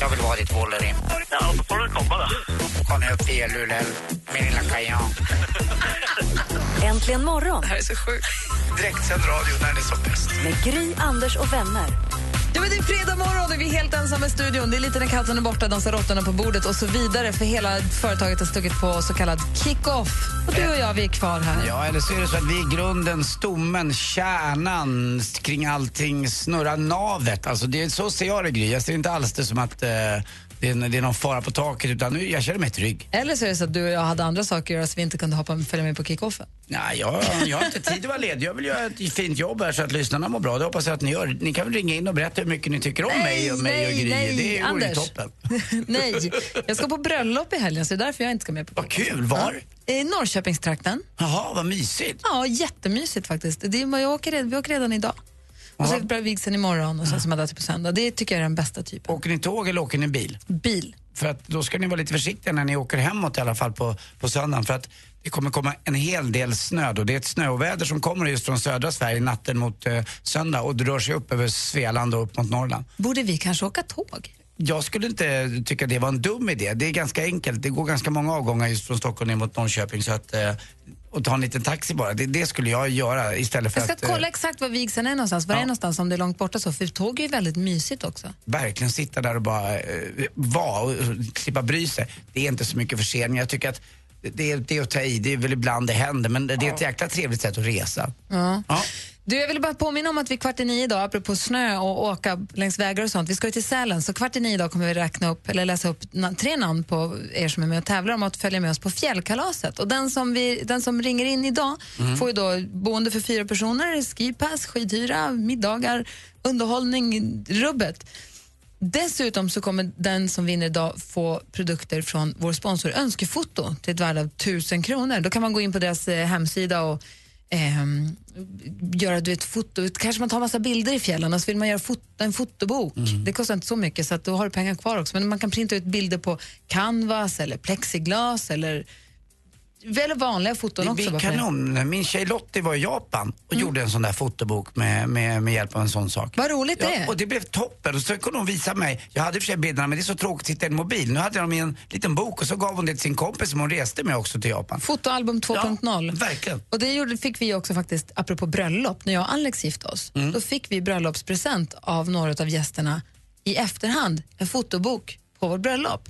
jag vill vara ditt Wolverine. Ja, då får du komma då. Kom upp till Luleå, min lilla kajan. Äntligen morgon Det här är så sjukt. Direktsänd radio när det är som bäst. med Gry, Anders och vänner. Ja, men det är fredag morgon och vi är helt ensamma i studion. Det är lite när katten är borta, dansar råttorna på bordet och så vidare. För hela företaget har stuckit på så kallad kick-off. Och du och jag, vi är kvar här. Ja, eller så är det så att vi är grunden, stommen, kärnan kring allting, snurrar navet. Alltså, det är, så ser jag det, Gry. Jag ser inte alls det som att eh, det, är, det är någon fara på taket, utan nu, jag känner mig trygg. Eller så är det så att du och jag hade andra saker att göra så vi inte kunde hoppa, följa med på kick-offen. Nej, jag, jag har inte tid att vara ledig. Jag vill göra ett fint jobb här så att lyssnarna mår bra. Det hoppas jag att ni gör. Ni kan väl ringa in och berätta hur mycket ni tycker om mig och mig och Gry. nej, det är Anders. toppen. nej, jag ska på bröllop i helgen så det är därför jag inte ska med på Vad kul, var? I Norrköpingstrakten. Jaha, vad mysigt. Ja, jättemysigt faktiskt. Det är, jag åker, vi åker redan idag. Och så börjar vigseln imorgon och sen som är på söndag. Det tycker jag är den bästa typen. Åker ni tåg eller åker ni bil? Bil. För att då ska ni vara lite försiktiga när ni åker hemåt i alla fall på, på söndagen. För att det kommer komma en hel del snö då. Det är ett snöoväder som kommer just från södra Sverige natten mot eh, söndag och det rör sig upp över Svealand och upp mot Norrland. Borde vi kanske åka tåg? Jag skulle inte tycka det var en dum idé. Det är ganska enkelt. Det går ganska många avgångar just från Stockholm ner mot Norrköping. Så att, eh, och ta en liten taxi bara. Det, det skulle jag göra istället för Jag ska att eh, kolla exakt var vigseln är någonstans. Var ja. är någonstans om det är långt borta så? För tåg är ju väldigt mysigt också. verkligen sitta där och bara eh, vara och och slippa bry sig. Det är inte så mycket förseningar. Jag tycker att det är, det är att ta i, det är väl ibland det händer men det är ett jäkla trevligt sätt att resa. Ja. Ja. Du, jag vill bara påminna om att vi kvart i nio idag, apropå snö och åka längs vägar och sånt, vi ska ju till Sälen, så kvart i nio idag kommer vi räkna upp, eller läsa upp na- tre namn på er som är med och tävlar om att följa med oss på fjällkalaset. Och den som, vi, den som ringer in idag får ju då boende för fyra personer, skipass, skidhyra, middagar, underhållning, rubbet. Dessutom så kommer den som vinner idag få produkter från vår sponsor Önskefoto till ett värde av 1000 kronor. Då kan man gå in på deras eh, hemsida och ehm, göra du vet, foto. Kanske man tar massa bilder i fjällen och så vill man göra fot en fotobok. Det kostar inte så mycket så att då har du pengar kvar också. Men man kan printa ut bilder på canvas eller plexiglas eller eller vanliga foton Det också. blir det? kanon. Min tjej Lottie var i Japan och gjorde en sån där fotobok med, med, med hjälp av en sån sak. Vad roligt det är. och det blev toppen. Och så kunde hon visa mig. Jag hade i och för sig bilderna men det är så tråkigt att titta i en mobil. Nu hade jag dem i en liten bok och så gav hon det till sin kompis som hon reste med också till Japan. Fotoalbum 2.0. Ja, verkligen. Och det gjorde, fick vi också faktiskt, apropå bröllop, när jag och Alex gifte oss. Mm. Då fick vi bröllopspresent av några av gästerna i efterhand, en fotobok på vårt bröllop.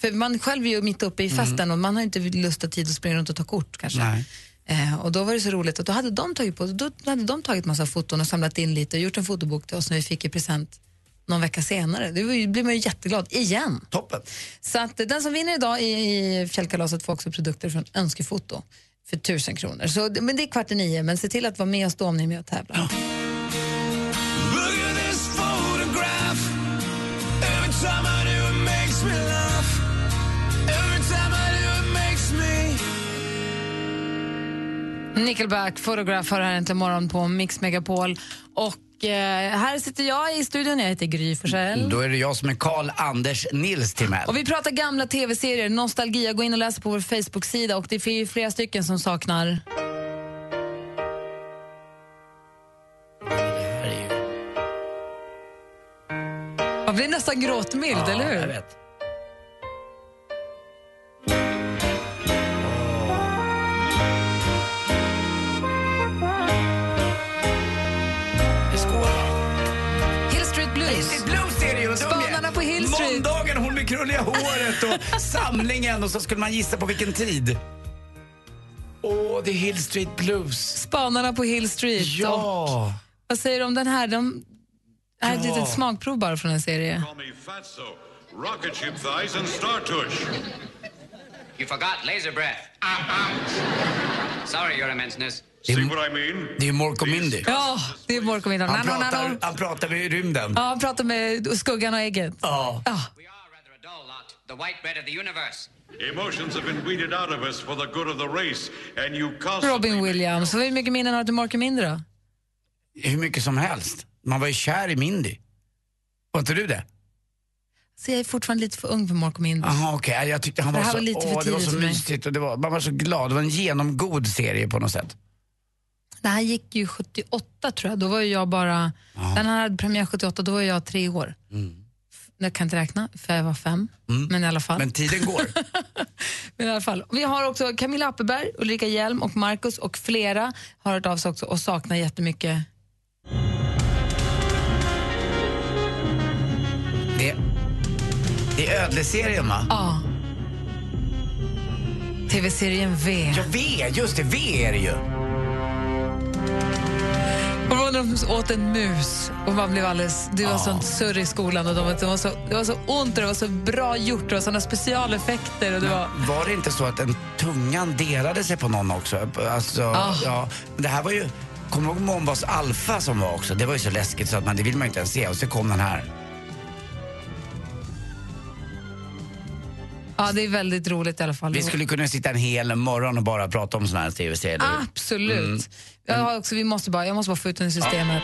För man själv är ju mitt uppe i festen och man har inte lust och tid att springa runt och ta kort kanske. Mm. Nej. Eh, och då var det så roligt att då hade de tagit, på, då hade de tagit massa foton och samlat in lite och gjort en fotobok till oss när vi fick i present någon vecka senare. Det ju- blir man ju jätteglad, igen. Toppen. Så att den som vinner idag i, i fjällkalaset får också produkter från Önskefoto för tusen kronor. Så, men det är kvart i nio, men se till att vara med oss då om ni är med och tävlar. Nickelback, Photograph har här äntligen morgon på Mix Megapol. Och eh, här sitter jag i studion, jag heter Gry Forssell. Då är det jag som är Karl Anders Nils Timell. Och vi pratar gamla tv-serier, nostalgia. Gå in och läs på vår Facebook-sida och det är flera stycken som saknar... Man blir nästan gråtmild, eller hur? Krulliga håret och samlingen och så skulle man gissa på vilken tid. Åh, det är Hill Street Blues. Spanarna på Hill Street. Och, Ja. vad säger du om den här? De, här är ett Ja. litet smakprov bara från en serie. Rocket ship thighs and star tush. You forgot laser breath. Sorry, your immenseness. See what I mean? Det är Mork och Mindy. Ja, det är Mork och Middag. Han Nano, pratar, han pratar med rymden. Ja, han pratar med skuggan och ägget. Ja. Ja. The white bread of the universe. Emotions have been weeded out of us for the good of the race, and you constantly... Robin Williams. Hur mycket minnen har du till Marky Mindre då? Hur mycket som helst. Man var ju kär i Mindy. Var inte du det? Så jag är fortfarande lite för ung för Marky Mindre. Jaha, okej. Jag tyckte han Det var här så, var lite för åh, det var så mysigt och det var, man var så glad. Det var en genomgod serie på något sätt. Det här gick ju 78 tror jag. Då var jag bara... Den här hade premiär 78, då var jag tre år. F- Jag kan inte räkna, för jag var fem. Men i alla fall. Men tiden går. Men i alla fall. Vi har också Camilla Appeberg, Ulrika Hjelm och Marcus och flera har hört av sig också och saknar jättemycket. det, det är Ödleserien va? Ja. TV-serien V. Ja, V, just det, V är det ju. Och när de åt en mus och man blev alldeles... Det var sånt surr i skolan och de, det, var så, det var så ont och det var så bra gjort. Det var såna specialeffekter och det var... Var det inte så att den tungan delade sig på någon också? Alltså, ja. Men Det här var ju... Kommer du ihåg Mombas Alfa som var också? Det var ju så läskigt så att man, det vill man inte ens se. Och så kom den här. Ja, det är väldigt roligt i alla fall. Vi skulle kunna sitta en hel morgon och bara prata om såna här tv-serier. Absolut. Jag, har också, vi måste bara, jag måste bara få ut den i systemet.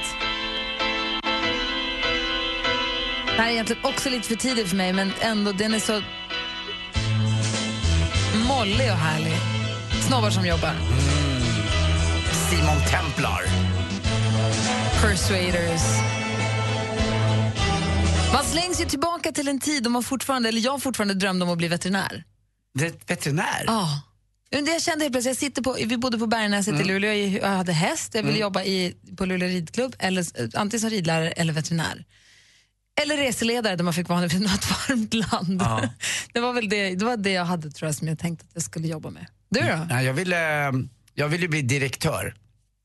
Det här är egentligen också lite för tidigt för mig, men ändå, den är så mollig och härlig. Snobbar som jobbar. Simon Templar. Persuaders. Man slängs ju tillbaka till en tid då man fortfarande, eller jag fortfarande drömde om att bli veterinär. Det, veterinär? Ja. Det jag kände helt plötsligt, jag sitter på, vi bodde på Bergnäset i Luleå, jag hade häst, jag ville jobba i, på Luleå ridklubb, eller, eh, antingen som ridlärare eller veterinär. Eller reseledare där man fick vara vid något varmt land. Det var väl det, det, var det jag hade tror jag som jag tänkte att jag skulle jobba med. Du då? Nej, jag, ville, jag ville bli direktör.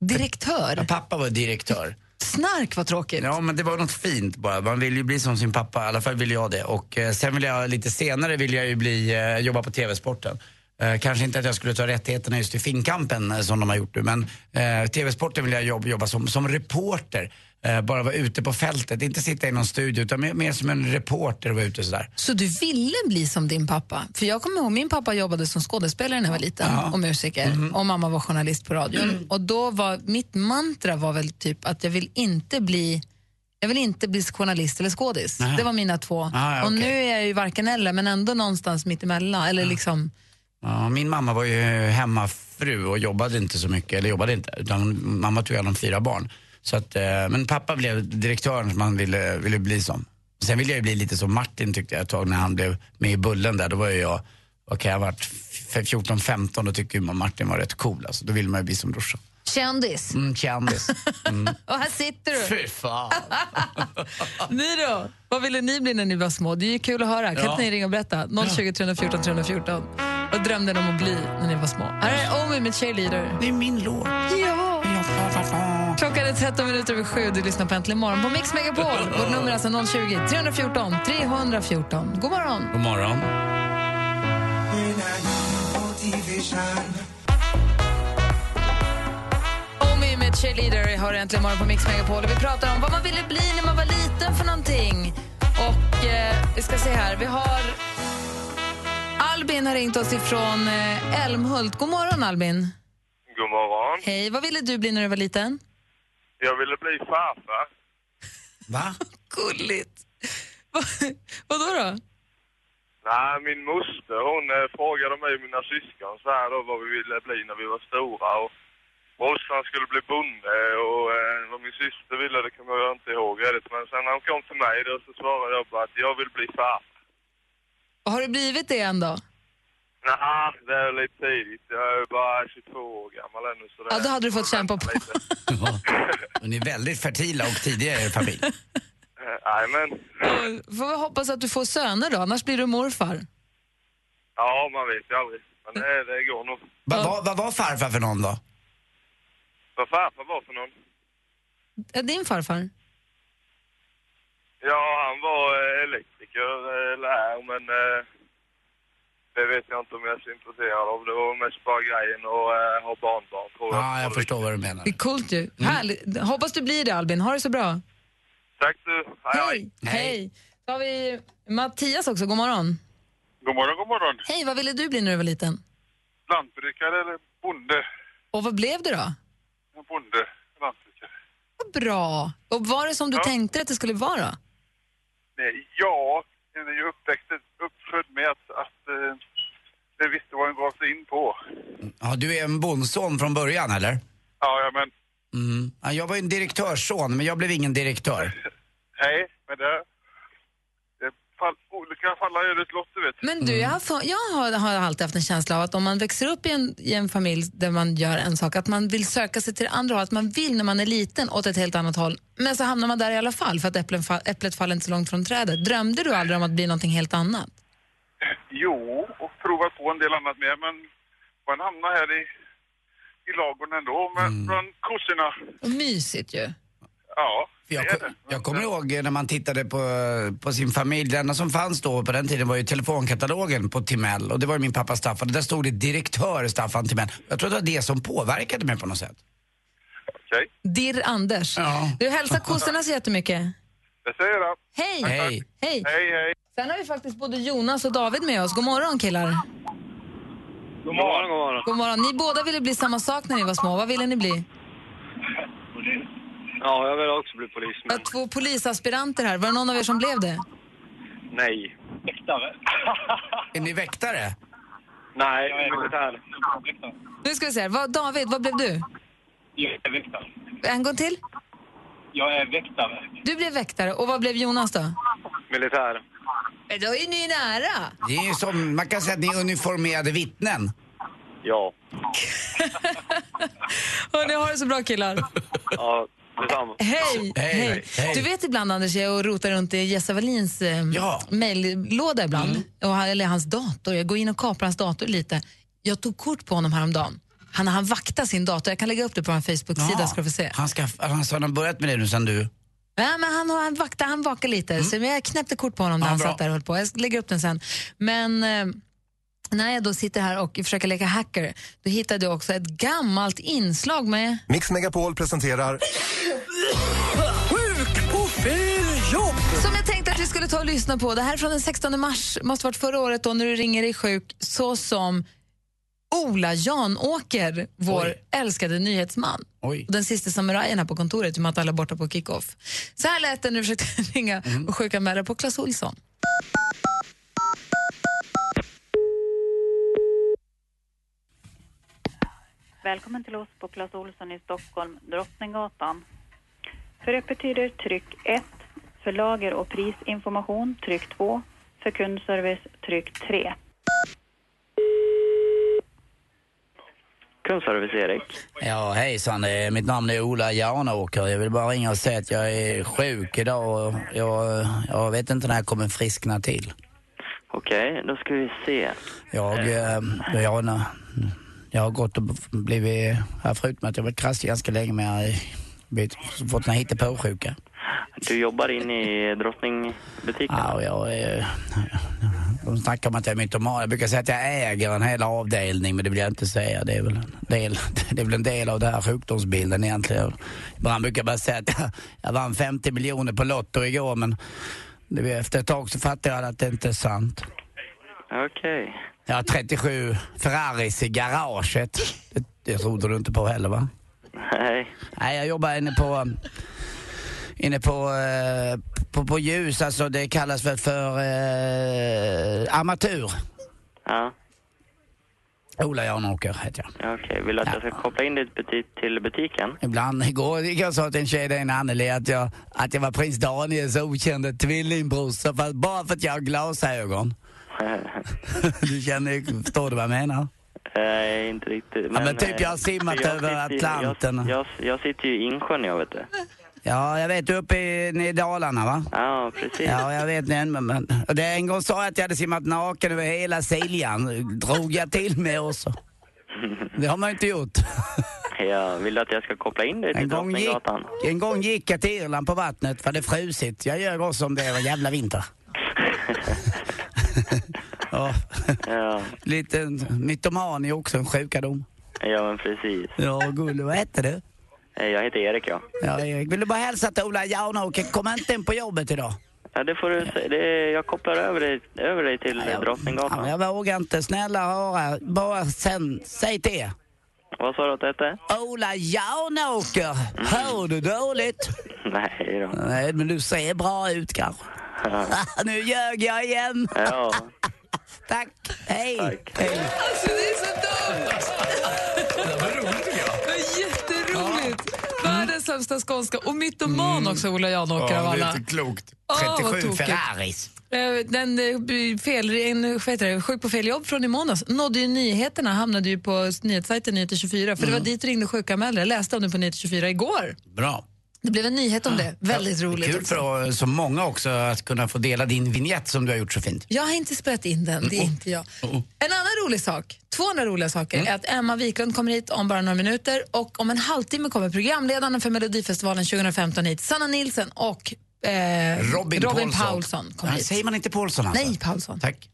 Direktör? Ja, pappa var direktör. Snark var tråkigt. Ja, men det var något fint bara. Man vill ju bli som sin pappa, i alla fall vill jag det. Och eh, sen vill jag, lite senare vill jag ju bli, eh, jobba på TV-sporten. Eh, kanske inte att jag skulle ta rättigheterna just i Finnkampen eh, som de har gjort nu, men eh, TV-sporten vill jag jobba, jobba som, som reporter. Eh, bara vara ute på fältet, inte sitta i någon studio utan mer, mer som en reporter och vara ute sådär. Så du ville bli som din pappa? För jag kommer ihåg, min pappa jobbade som skådespelare när jag var liten och musiker och mamma var journalist på radion. Och då var mitt mantra var väl typ att jag vill inte bli jag vill inte bli journalist eller skådis. Det var mina två. Ah, ja, och okej. nu är jag ju varken eller, men ändå någonstans mittemellan. Eller liksom, Ja, min mamma var ju hemmafru och jobbade inte så mycket, eller jobbade inte, utan mamma tog hand om fyra barn. Så att, eh, men pappa blev direktören som man ville, ville bli som. Sen ville jag ju bli lite som Martin tyckte jag ett tag när han blev med i Bullen där. Då var jag, vad kan jag ha varit, f- 14-15 då tyckte ju Martin var rätt cool alltså. Då ville man ju bli som brorsan. kändis. Mm, kändis. Och här sitter du. Fy fan. Ni då? Vad ville ni bli när ni var små? Det är ju kul att höra. Kan Ja. ni ringa och berätta? 020 314 314. Vad drömde ni om att bli när ni var små? Här är Omi med Cheerleader. Det är min låt. Ja! Klockan är 13 minuter över sju. Du lyssnar på Äntligen morgon på Mix Megapol. Vårt nummer är alltså 020 314 314. God morgon! God morgon. Omi med Cheerleader har äntligen morgon på Mix Megapol. Och vi pratar om vad man ville bli när man var liten för någonting. Och eh, vi ska se här, vi har Albin har ringt oss ifrån eh, Älmhult. God morgon Albin. God morgon. Hej, vad ville du bli när du var liten? Jag ville bli farfar. Va? Gulligt. Va, vadå då? Nej, min moster hon eh, frågade mig och mina syskon så här då vad vi ville bli när vi var stora. Och brorsan skulle bli bonde och eh, vad min syster ville det kommer jag inte ihåg riktigt. Men sen när hon kom till mig då så svarade jag bara att jag vill bli farfar. Och Har du blivit det än då? Nej, det är lite tidigt. Jag är bara 22 år gammal ännu. Så det Ja, då hade du fått kämpa på. Ja. Och ni är väldigt fertila och tidiga i er familj. Jajamän. Får vi hoppas att du får söner då, annars blir du morfar. Ja, man vet ju aldrig. Men det, det går nog. Va, va, vad var farfar för någon då? Vad farfar var för någon? Är din farfar? Ja, han var eh, elektriker, eh, lär, men eh, det vet jag inte om jag är så intresserad av. Det var mest bara grejen att eh, ha barnbarn, tror jag. Ja, jag förstår vad du menar. Det är coolt ju. Härligt. Hoppas du blir det Albin. Ha det så bra. Tack du. Hej, hej. Hej. Så har vi Mattias också. God morgon. God morgon, god morgon. Hej, vad ville du bli när du var liten? Lantbrukare eller bonde? Och vad blev du då? Bonde, lantbrukare. Vad bra. Och var det som du Ja. tänkte att det skulle vara? Nej, ja, en är ju uppväxt, uppfödd med att, att det visste vad en gav sig in på. Ja, du är en bondson från början, eller? Ja, ja, men Mm. Ja, jag var ju en direktörsson, men jag blev ingen direktör. nej, men det... det fall, olika fallar ödets lott, du vet. Men du, jag, har, få- jag har, har alltid haft en känsla av att om man växer upp i en, i en familj där man gör en sak, att man vill söka sig till det andra hållet, att man vill när man är liten åt ett helt annat håll. Men så hamnar man där i alla fall för att äpplen, äpplet faller inte så långt från trädet. Drömde du aldrig om att bli någonting helt annat? Jo, provat på en del annat med, men man hamnar här i, i lagorn ändå, med, bland kossorna. Och mysigt ju. Ja, Jag, jag kommer ihåg när man tittade på, på sin familj, det enda som fanns då på den tiden var ju telefonkatalogen på Timell och det var ju min pappa Staffan. Där stod det direktör Staffan Timell. Jag tror det var det som påverkade mig på något sätt. Okej, Dirr Anders. Ja. Du hälsar kossorna så jättemycket. det säger jag. Hej! Hej! Hej! Hej, hej. Sen har vi faktiskt både Jonas och David med oss. God morgon killar. God morgon, god morgon. God morgon. Ni båda ville bli samma sak när ni var små. Vad ville ni bli? Ja, jag vill också bli Vi polisman. har två polisaspiranter här. Var det någon av er som blev det? Nej. Väktare. Är ni väktare? Nej, militär. Nu ska vi se. här. Vad, David, vad blev du? Jag är väktare. En gång till. Jag är väktare. Du blev väktare. Och vad blev Jonas då? Militär. Men Då är ni nära. Det är ju som, man kan säga att ni är uniformerade vittnen. Ja. Hörni, ha det så bra killar. Ja, detsamma. Hej, Hej, hej. Du vet ibland Anders, jag rotar runt i Jesse Wallins eh, Ja. mejllåda ibland. Och, han- eller hans dator. Jag går in och kapar hans dator lite. Jag tog kort på honom häromdagen. Han, han vaktar sin dator. Jag kan lägga upp det på en Facebook-sida ska du få se. Han ska, alltså, han har börjat med det nu sen du... Ja, men han, han, vaktar, han vakar lite, så men jag knäppte kort på honom när Ja, han bra. satt där och höll på. Jag lägger upp den sen. Men eh, när jag då sitter här och försöker leka hacker, då hittade jag också ett gammalt inslag med... Mix Megapol presenterar Som jag tänkte att vi skulle ta och lyssna på. Det här är från den 16 mars, måste varit förra året då när du ringer dig sjuk, så som Ola Janåker, vår Oj. älskade nyhetsman. Oj. Och den sista samurajen här på kontoret, i och med att alla är borta på kickoff. Så här lät det när du försökte ringa och sjukanmäla på Clas Ohlson. Välkommen till oss på Clas Ohlson i Stockholm, Drottninggatan. För öppettider tryck 1. För lager och prisinformation tryck 2. För kundservice tryck 3. Kundservice Erik. Ja, hejsan. Mitt namn är Ola Janåker. Jag vill bara ringa och säga att jag är sjuk idag och jag, jag vet inte när jag kommer friskna till. Okej, då ska vi se. Jag, eh, jag, jag, jag har gått och blivit, här förut med att jag varit krasslig ganska länge men jag har fått en hittepåsjuka. Du jobbar in i Drottningbutiken? Ja, jag de snackar om att jag är mytoman. Jag brukar säga att jag äger en hel avdelning men det vill jag inte säga. Det är väl en del, det är väl en del av den här sjukdomsbilden egentligen. Ibland brukar jag bara säga att jag, jag vann 50 miljoner på Lotto igår men det, efter ett tag så fattar jag att det inte är sant. Okej. Jag har 37 Ferraris i garaget. Det, det trodde du inte på heller va? Nej. Nej, jag jobbar inne på inne på, eh, på, på ljus, alltså det kallas väl för eh, armatur. Ja. Ola Janåker heter jag. Ja, Okej, vill du att jag ska koppla in dig buti- till butiken? Ibland, igår gick jag och sa till en tjej där inne, Anneli, att jag, att jag var prins Daniels okände tvillingbrorsa, fast bara för att jag har glasögon. du känner, förstår du vad jag menar? Nej, inte riktigt. Ja, men typ jag har eh, simmat jag över ju- Atlanten. Jag, jag, jag sitter ju i Insjön, jag vet det. Ja, jag vet, är uppe i, i Dalarna va? Ja, precis. Ja, jag vet men, men, det En gång sa jag att jag hade simmat naken över hela Siljan. Drog jag till med också. Det har man inte gjort. Ja, vill du att jag ska koppla in dig till Drottninggatan? en gång gick jag till Irland på vattnet för det frusit. Jag gör också om det var jävla vinter. ja. Ja. Lite mytoman är också en sjukadom. Ja, men precis. Ja, gulle, vad heter du? Eh, Jag heter Erik, ja. Ja, Erik. Vill du bara hälsa till Ola Janåker, kom inte in på jobbet idag. Ja, det får du säga. Det, jag kopplar över dig, över dig till Drottninggatan. Ja, jag vågar inte. Snälla höra. Bara sen, säg det. Vad sa du att det hette? Ola Jarnåker. Hör du dåligt? Nej då. Nej, men du ser bra ut kanske. nu ljög jag igen. Ja. Tack. Hej. Hej. Alltså, det är så dumt! Det var roligt tycker jag. Det är jätteroligt. Världens sämsta skånska. Och mytoman också, Ola Janåker av Ja, det alla. är inte klokt. Åh, vad 37 tokigt. Ferraris. Eh, Den eh, fel, en, det, sjuk på fel jobb från i måndags nådde ju nyheterna, hamnade ju på nyhetssajten Nyheter 24 för det var dit ringde sjukanmälare. Jag läste om det på Nyheter 24 igår. Bra. Det blev en nyhet om det. Väldigt roligt. Kul för så många också att kunna få dela din vignett som du har gjort så fint. Jag har inte spelat in den, det är inte jag. En annan rolig sak, två andra roliga saker, är att Emma Wiklund kommer hit om bara några minuter och om en halvtimme kommer programledarna för Melodifestivalen 2015 hit, Sanna Nilsson och eh, Robin, Paulsson. Paulsson. kommer hit. säger man inte Paulsson alltså? Nej, Paulsson. Tack.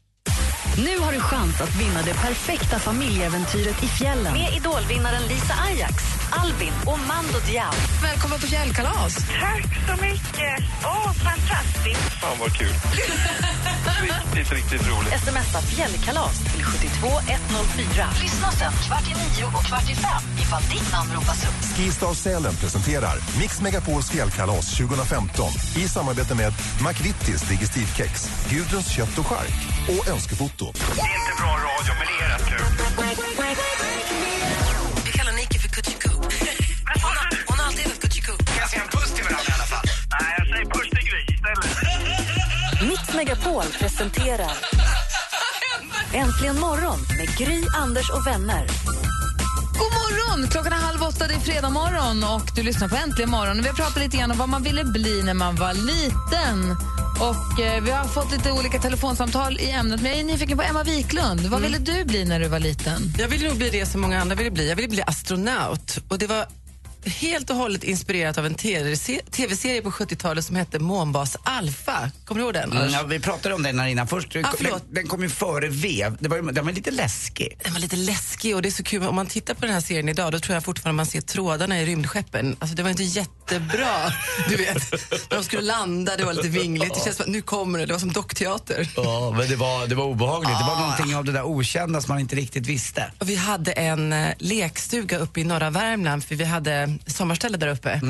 Nu har du chans att vinna det perfekta familjeäventyret i fjällen med idolvinnaren Lisa Ajax, Albin och Mando Diao. Välkommen på fjällkalas. Tack så mycket. Åh, fantastiskt. Fan vad kul. riktigt, riktigt roligt. Smsa fjällkalas till 72 104. Lyssna sen kvart i nio och kvart i fem ifall ditt namn ropas upp. Skistar Sälen presenterar Mix Megapols fjällkalas 2015 i samarbete med McVittys Digestivkex, Gudruns kött och chark och Önskefoto. Det är inte bra radio, men det är rätt kul. Megapol presenterar Äntligen morgon med Gry, Anders och vänner. God morgon! Klockan är halv åtta, det är fredag morgon och du lyssnar på Äntligen morgon. Vi har pratat lite grann om vad man ville bli när man var liten. Och eh, Vi har fått lite olika telefonsamtal i ämnet, men jag är nyfiken på Emma Wiklund. Vad ville du bli när du var liten? Jag ville nog bli det som många andra ville bli. Jag ville bli astronaut. Och det var helt och hållet inspirerat av en TV-se- tv-serie på 70-talet som hette Månbas Alpha. Kommer du ihåg den? Mm, ja, vi pratade om den här innan. Först, Ah, den, den kom ju före vev. Det var, den var lite läskig. Den var lite läskig och det är så kul. Om man tittar på den här serien idag då tror jag fortfarande man ser trådarna i rymdskeppen. Alltså det var inte jättebra. Du vet, när de skulle landa, det var lite vingligt. Det känns som att nu kommer det. Det var som dockteater. Ja, men det var, det var obehagligt. Det var Ah. någonting av det där okända som man inte riktigt visste. Och vi hade en eh, lekstuga uppe i norra Värmland för vi hade sommarställe där uppe.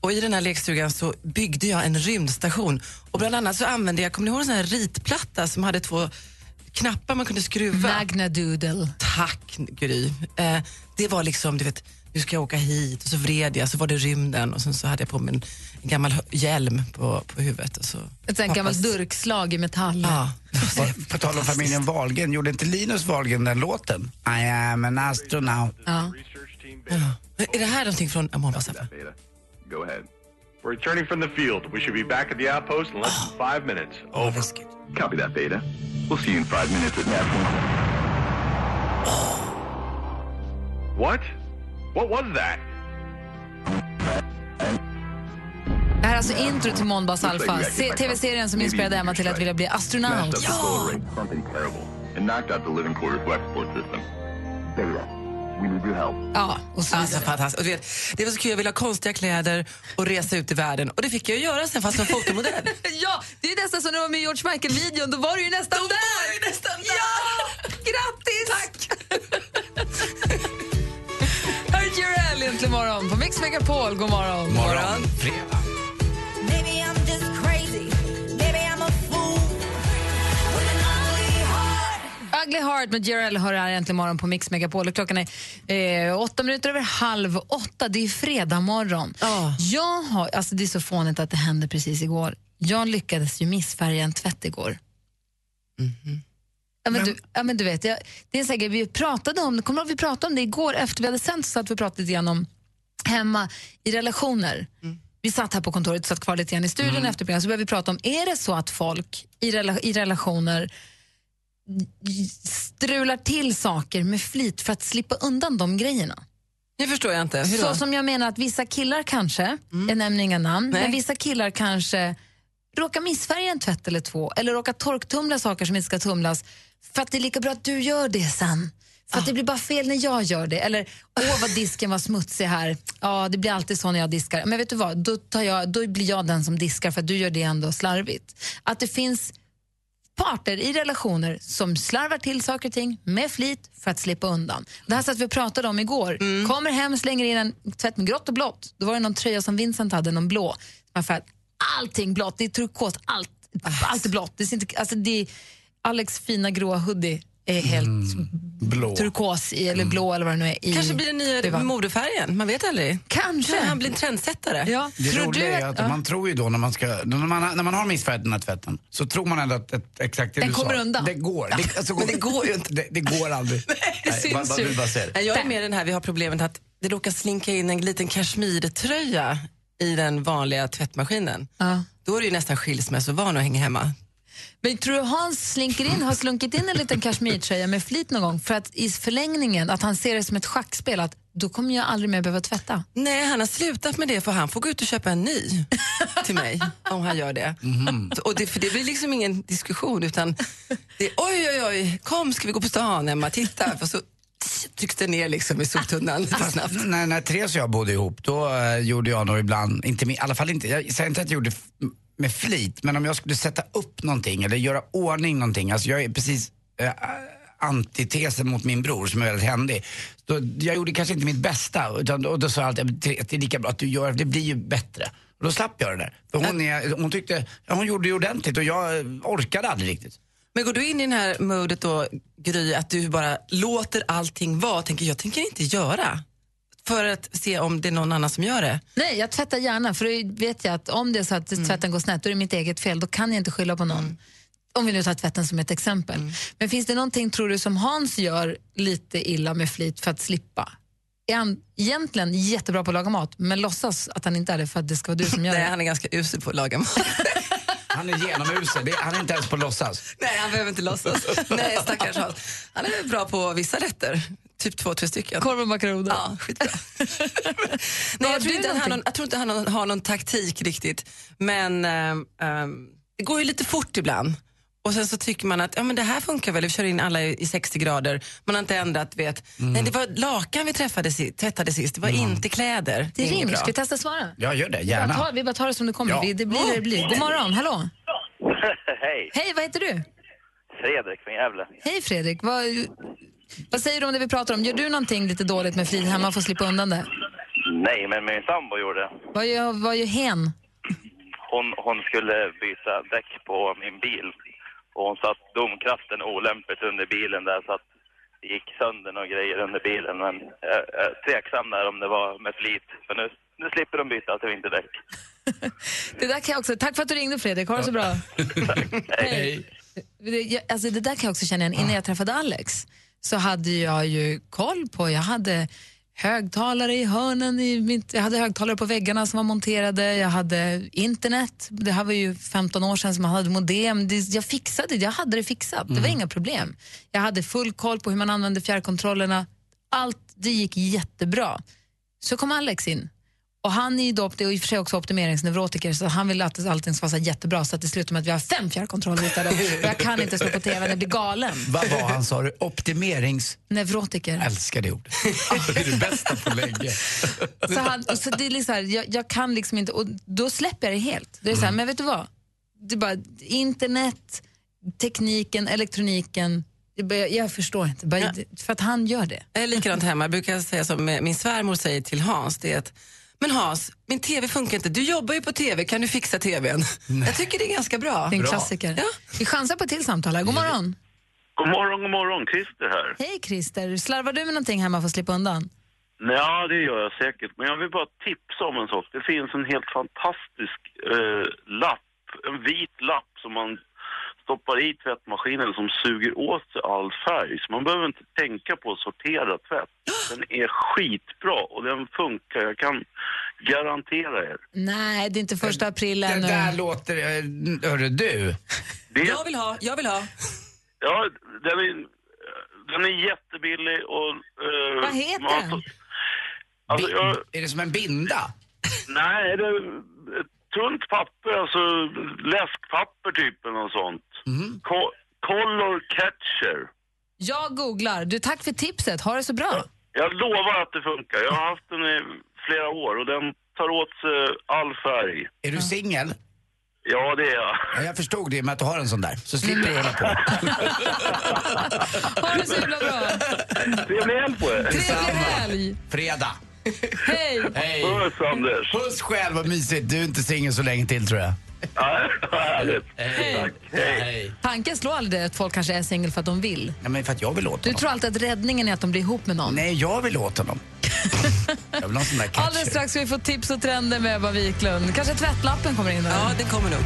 Och i den här lekstugan så byggde jag en rymdstation. Och bland annat så använde jag, kommer ni ihåg en sån här ritplatta som hade två knappar man kunde skruva? Magna Doodle. Tack Gry. Eh, det var liksom, du vet, nu ska jag åka hit och så vred jag, så var det rymden och sen så hade jag på mig en, en gammal hjälm på, på huvudet. Och så Ett sånt gammalt durkslag i metall. Ja. På tal om familjen Wahlgren, gjorde inte Linus Wahlgren den låten? I am an astronaut. Ja. Men Är det här någonting från Månbas Alpha? Go ahead. We're returning from the field. We should be back at the outpost in less than five minutes. Over. Copy that, Beta. We'll see you in five minutes at nav What? What was that? Det här är alltså intro till Månbas Alpha, se- tv-serien som inspirerade Emma till att vilja bli astronaut. Ja, och så Alltså, fantastiskt. Och du vet, det var så kul, jag ville ha konstiga kläder och resa ut i världen. Och det fick jag göra sen fast som fotomodell. Ja, det är nästan som när du var med i George Michael-videon. Då var du ju nästan Då där! var jag ju nästan där. Ja! Grattis! Tack! Jurel egentligen morgon på Mix Megapol. God morgon. Morgon. Fredag. Ugly Heart med Jurel hör här äntligen morgon på Mix Megapol. Och Klockan är eh, åtta minuter över halv åtta. Det är fredag morgon. Ja. Jag har, alltså det är så fånigt att det hände precis igår. Jag lyckades ju missfärga en tvätt igår. Ja, men, du, ja, men du vet, jag, det är grej, vi pratade om det, kommer vi pratade om det igår efter vi hade sänt så satt vi pratade lite grann om hemma i relationer. Vi satt här på kontoret, satt kvar lite grann i studion efter programmet, så började vi prata om, är det så att folk i, rela, i relationer strular till saker med flit för att slippa undan de grejerna? Det förstår jag inte. Så som jag menar att vissa killar kanske, jag nämner inga namn, Nej. men vissa killar kanske råkar missfärga en tvätt eller två eller råkar torktumla saker som inte ska tumlas för att det är lika bra att du gör det sen. För att det blir bara fel när jag gör det. Eller, åh vad disken var smutsig här. Ja, det blir alltid så när jag diskar. Men vet du vad, då, tar jag, då blir jag den som diskar för att du gör det ändå slarvigt. Att det finns parter i relationer som slarvar till saker och ting med flit för att slippa undan. Det här satt vi och pratade om igår. Kommer hem, slänger in en tvätt med grått och blått. Då var det någon tröja som Vincent hade, någon blå. Allting blått, det är turkos, allt, allt är blått. Det ser inte, alltså det är Alex fina gråa hoodie är helt Blå. turkos i, eller blå eller vad det nu är. I, Kanske blir den nya var- modefärgen, man vet aldrig. Kanske. Kanske han blir en trendsättare. Ja. Det Tror du är att- ja. man tror ju då när man, ska, när man, när man har missfärgat den här tvätten så tror man ändå att, att exakt det Den du kommer sa. undan. Det går. Det, alltså, Men det går ju inte. Det, det går aldrig. Det syns vad, vad ju. du bara. Nej, Jag är med den här, vi har problemet att det råkar slinka in en liten kashmirtröja i den vanliga tvättmaskinen. Ja. Då är det ju nästan skilsmässovan att hänga hemma. Men tror du Hans slinker in, har slunkit in en liten kashmirtröja med flit någon gång för att i förlängningen att han ser det som ett schackspel att då kommer jag aldrig mer behöva tvätta? Nej, han har slutat med det för han får gå ut och köpa en ny till mig om han gör det. Och det, för det blir liksom ingen diskussion utan det är oj, oj, oj, kom ska vi gå på stan Emma, titta. För så trycks det ner liksom i soptunnan snabbt. När, när Therese och jag bodde ihop, då eh, gjorde jag nog ibland, inte, i alla fall inte, jag säger inte att jag gjorde med flit, men om jag skulle sätta upp någonting eller göra ordning någonting, alltså jag är precis eh, antitesen mot min bror som är väldigt händig. Då, jag gjorde kanske inte mitt bästa, utan, och då sa jag alltid "Therese, det är lika bra att du gör, det blir ju bättre. Och då slapp jag det där. För hon, är, hon tyckte, ja, hon gjorde det ordentligt och jag eh, orkade aldrig riktigt. Men går du in i den här modet då, Gry, att du bara låter allting vara tänker jag tänker inte göra för att se om det är någon annan som gör det? Nej, jag tvättar gärna för då vet jag att om det är så att tvätten går snett då är det mitt eget fel. Då kan jag inte skylla på någon. Om vi nu tar tvätten som ett exempel. Men finns det någonting, tror du, som Hans gör lite illa med flit för att slippa? Är han egentligen jättebra på att laga mat men låtsas att han inte är det för att det ska vara du som gör Nej, det? han är ganska usel på att laga mat. Han är genomusel, han är inte ens på låtsas. Nej, han behöver inte låtsas. Nej, stackars Hans. Han är bra på vissa rätter. Typ två, tre stycken. Korv och makaroner. Ja, skitbra. Nej, jag, tror inte han, har någon- jag tror inte han har, har någon taktik riktigt. Men ehm, det går ju lite fort ibland. Och sen så tycker man att ja, men det här funkar väl, vi kör in alla i, i 60 grader. Man har inte ändrat, vet. Nej, det var lakan vi träffade, si- tvättade sist, det var inte kläder. Det inget ringer. Ska vi testa svara? Jag gör det, Vi bara, gärna. tar, vi bara tar det som det kommer. Ja. Vi- Det blir det det blir. God morgon, hallå. Hej, Hej, vad heter du? Fredrik från Gävle. Hej Fredrik. Vad, vad säger du om det vi pratar om? Gör du någonting lite dåligt med flit hemma för att slippa undan det? Nej, men min sambo gjorde det. Vad gör, vad gör hen? Hon, hon skulle byta däck på min bil. Och hon satt domkraften olämpligt under bilen där så att det gick sönder några grejer under bilen. Men jag är tveksam där om det var med flit. För nu, nu slipper de byta till vinterdäck. Det där kan jag också, tack för att du ringde Fredrik, ha det så bra. Hej. Det, jag, alltså det där kan jag också känna igen. Innan jag träffade Alex så hade jag ju koll på, jag hade högtalare i hörnen, i mitt, jag hade högtalare på väggarna som var monterade, jag hade internet, det här var ju 15 år sedan som man hade modem, det, jag fixade det, jag hade det fixat, det var inga problem. Jag hade full koll på hur man använde fjärrkontrollerna, allt det gick jättebra. Så kom Alex in. Och han är ju då, det är i och för sig också optimeringsneurotiker så han vill att allting ska vara jättebra så att det slutar med att vi har fem fjärrkontroller. Och jag kan inte slå på TV, jag blir galen. Vad var han sa du? Optimerings... Neurotiker. Älskar det ordet. Det är det bästa på länge. Så, han, och så det är liksom så här, jag, jag kan liksom inte, och då släpper jag det helt. Det är så här, men vet du vad? Det är bara internet, tekniken, elektroniken. Jag förstår inte, bara, för att han gör det. Jag är likadant hemma. Jag brukar säga som min svärmor säger till Hans, det är att men Hans, min TV funkar inte. Du jobbar ju på TV, kan du fixa TVn? Jag tycker det är ganska bra. Det är en klassiker. Vi chansar på ett till samtal här. God morgon. God morgon, god morgon. Christer här. Hej Christer, slarvar du med någonting hemma för att slippa undan? Ja, det gör jag säkert. Men jag vill bara tipsa om en sak. Det finns en helt fantastisk eh, lapp, en vit lapp som man stoppar i tvättmaskinen som suger åt sig all färg. Så man behöver inte tänka på att sortera tvätt. Den är skitbra och den funkar. Jag kan garantera er. Nej, det är inte första april Det ännu. där låter... eh, Hörru du. Jag vill ha, jag vill ha. Ja, den är, den är jättebillig och... eh, Vad heter man- den? Alltså, jag, Är det som en binda? Nej, det är ett tunt papper, alltså läskpapper typ eller något sånt. Mhm. Co- color catcher. Jag googlar. Du, tack för tipset. Ha det så bra. Jag lovar att det funkar. Jag har haft den i flera år och den tar åt sig all färg. Är du singel? Ja, det är jag. Ja, jag förstod det med att du har en sån där, så slipper du hålla på. Ha det så himla bra. Trevlig helg på er. Trevlig helg. Fredag. Hej. Hej. Puss, Anders. Puss själv, vad mysigt. Du är inte singel så länge till tror jag. Ja, härligt. Hej. Tack. Hej. Tanken slår aldrig det att folk kanske är singel för att de vill. Nej, men för att jag vill åt Du honom. tror alltid att räddningen är att de blir ihop med någon. Nej, jag vill åt honom. jag vill ha en sån där catcher. Alldeles strax ska vi få tips och trender med Ebba Wiklund. Kanske tvättlappen kommer in. Ja, det kommer nog.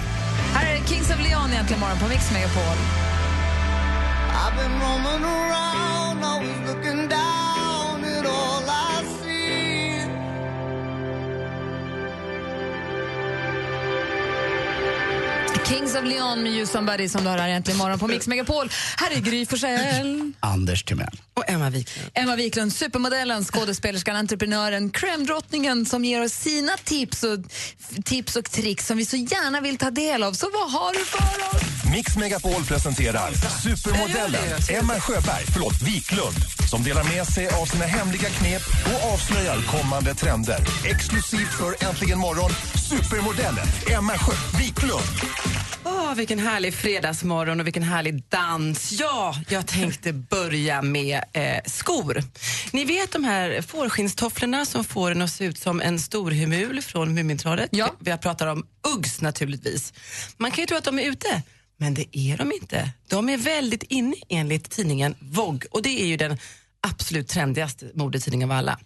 Här är Kings of Leon egentligen morgon på Mix Megapol. I've been roaming around, always looking down at all I see. Kings of Leon med You Somebody som du har här egentligen morgon på Mix Megapol. Här är Gry Forssell. Anders Timell. Och Emma Wiklund. Emma Wiklund, supermodellen, skådespelerskan, entreprenören, crème-drottningen som ger oss sina tips och, tips och tricks som vi så gärna vill ta del av. Så vad har du för oss? Mix Megapol presenterar supermodellen Emma Sjöberg, förlåt, Wiklund som delar med sig av sina hemliga knep och avslöjar kommande trender. Exklusivt för Äntligen morgon, supermodellen Emma Sjö Wiklund. Åh, vilken härlig fredagsmorgon och vilken härlig dans. Ja, jag tänkte börja med eh, skor. Ni vet de här fårskinnstofflorna som får en att se ut som en storhemul från Mumintrollet? Ja. Vi pratar om Uggs naturligtvis. Man kan ju tro att de är ute, men det är de inte. De är väldigt inne enligt tidningen Vogue och det är ju den absolut trendigaste modetidningen av alla.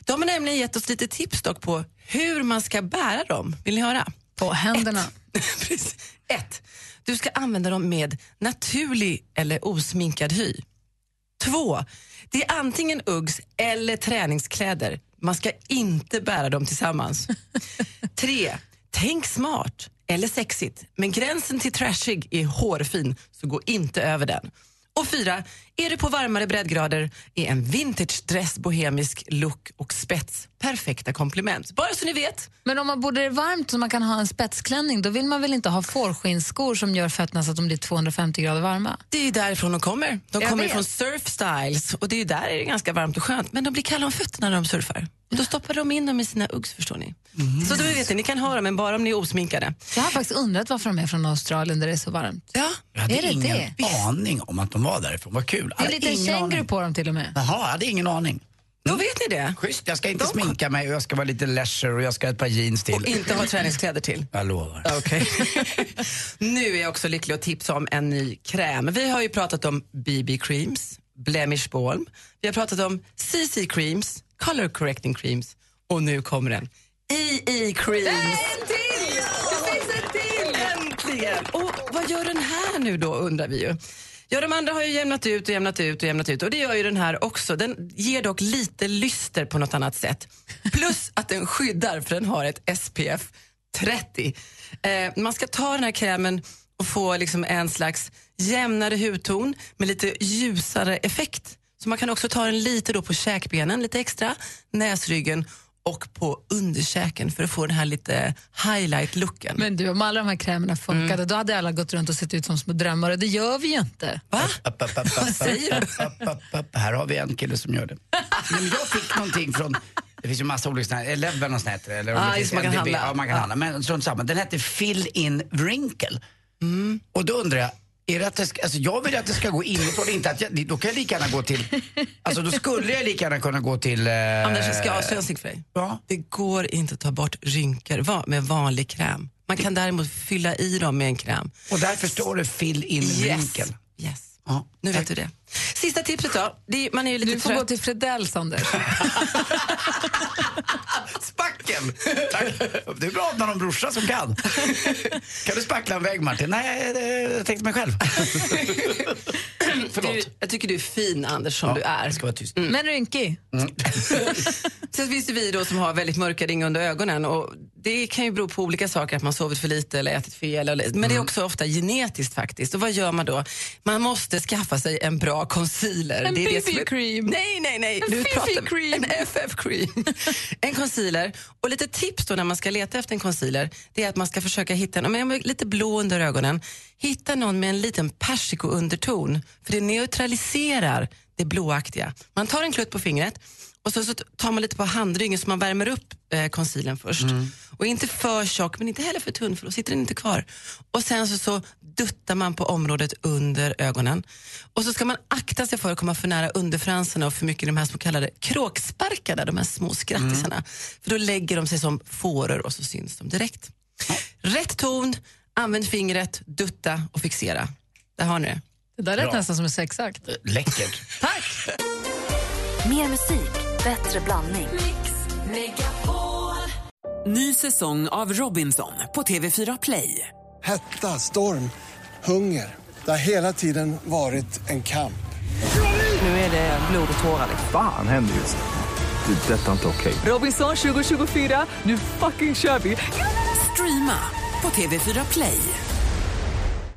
De har nämligen gett oss lite tips dock på hur man ska bära dem. Vill ni höra? På händerna. Precis. Ett, du ska använda dem med naturlig eller osminkad hy. Två, det är antingen Uggs eller träningskläder. Man ska inte bära dem tillsammans. Tre, tänk smart eller sexigt, men gränsen till trashig är hårfin, så gå inte över den. Och fyra, är du på varmare breddgrader är en vintage dress bohemisk look och spets perfekta komplement. Bara så ni vet. Men om man bor där det är varmt så man kan ha en spetsklänning, då vill man väl inte ha fårskinsskor som gör fötterna så att de blir 250 grader varma? Det är ju därifrån de kommer. De Jag kommer vet. från Surf Styles och det är ju där är det ganska varmt och skönt. Men de blir kalla om fötterna när de surfar. Och då stoppar de in dem i sina Uggs förstår ni. Så då vet ni, ni kan ha dem men bara om ni är osminkade. Jag har faktiskt undrat varför de är från Australien där det är så varmt. Ja. Jag hade Är det ingen det? aning om att de var därifrån. Vad kul. Det är Hade lite ingen känguru på dem till och med. Jaha, jag hade ingen aning. Då vet ni det. Schysst, jag ska inte sminka mig och jag ska vara lite leisure och jag ska ha ett par jeans till. Och inte ha träningskläder till. Jag lovar. Okej. nu är jag också lycklig att tipsa om en ny kräm. Vi har ju pratat om BB creams, blemish balm. Vi har pratat om CC creams, color correcting creams och nu kommer den. EE creams. En till! Det finns en till! Äntligen! Och vad gör den här nu då undrar vi ju. Ja, de andra har ju jämnat ut och jämnat ut och jämnat ut och det gör ju den här också. Den ger dock lite lyster på något annat sätt. Plus att den skyddar för den har ett SPF 30. Eh, man ska ta den här krämen och få liksom en slags jämnare hudton med lite ljusare effekt. Så man kan också ta den lite då på käkbenen, lite extra, näsryggen och på underkäken för att få den här lite highlight-looken. Men du, om alla de här krämerna funkade, Mm. då hade alla gått runt och sett ut som små drömmare. Det gör vi ju inte. Va? Upp, upp, upp, upp, säger upp, upp, upp, upp. Här har vi en kille som gör det. Men jag fick någonting från, det finns ju massa olika såna här, Eleven och sånt heter eller Ah, det man kan handla. Ja, man kan handla. Men strunt samma. Den hette Fill in Wrinkle. Och då undrar jag, är det att det ska, alltså jag vill att det ska gå inifrån, inte att jag, då kan jag lika gärna gå till, alltså då skulle jag lika gärna kunna gå till... Eh, Anders, jag ska avslöja en för dig. Ja. Det går inte att ta bort rynkor va- med vanlig kräm. Man kan däremot fylla i dem med en kräm. Och därför står det Fill in Yes. Wrinkle. Yes. Ja. Nu vet du det. Sista tipset då. Det är, man är ju lite Du får trött. gå till Fredells, Anders. Spacken! Tack. Det är bra att man har en brorsa som kan. Kan du spackla en vägg Martin? Nej, det- jag tänkte mig själv. Du, jag tycker du är fin Anders som du är. Ska vara tyst. Men rynkig. Sen finns det vi då som har väldigt mörka ringar under ögonen och det kan ju bero på olika saker, att man sovit för lite eller ätit fel. Eller, men det är också ofta genetiskt faktiskt. Och vad gör man då? Man måste skaffa sig en bra concealer. En BB-cream. Nej, nej, nej. En Nu pratar Fifi-cream. En FF-cream. en concealer. Och lite tips då när man ska leta efter en concealer, det är att man ska försöka hitta en, är lite blå under ögonen, hitta någon med en liten persikounderton, för det neutraliserar det blåaktiga. Man tar en klutt på fingret och så, så tar man lite på handryggen så man värmer upp eh, concealern först. Och inte för tjock men inte heller för tunn för då sitter den inte kvar. Och sen så, så duttar man på området under ögonen. Och så ska man akta sig för att komma för nära underfransarna och för mycket de här så kallade kråksparkarna, de här små skrattisarna. För då lägger de sig som fåror och så syns de direkt. Rätt ton, använd fingret, dutta och fixera. Där har ni det. Det där lät Bra. nästan som en sexakt. Läckert. Tack! Mer musik, bättre blandning. Ny säsong av Robinson på TV4 Play. Hetta, storm, hunger. Det har hela tiden varit en kamp. Nu är det blod och tårar. Fan händer just nu. Det. är Detta är inte okej. Robinson 2024, nu fucking kör vi! Streama på TV4 Play.